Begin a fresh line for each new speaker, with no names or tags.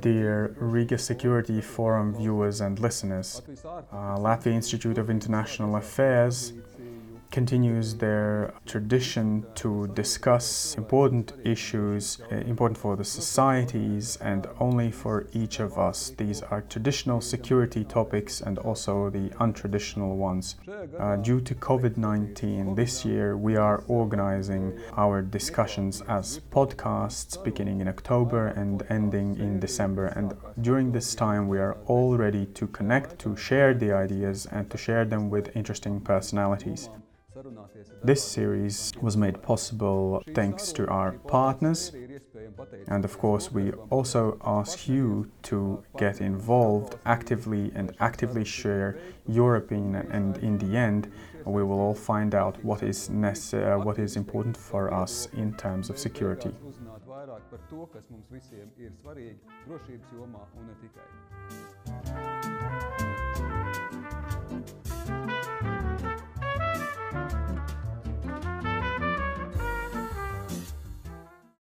Dear Riga Security Forum viewers and listeners, uh, Latvia Institute of International Affairs continues their tradition to discuss important issues uh, important for the societies and only for each of us. These are traditional security topics and also the untraditional ones. Uh, due to COVID 19, this year we are organizing our discussions as podcasts beginning in October and ending in December. And during this time, we are all ready to connect, to share the ideas, and to share them with interesting personalities. This series was made possible thanks to our partners, and of course, we also ask you to get involved actively and actively share your opinion. And in the end, we will all find out what is necessary, uh, what is important for us in terms of security.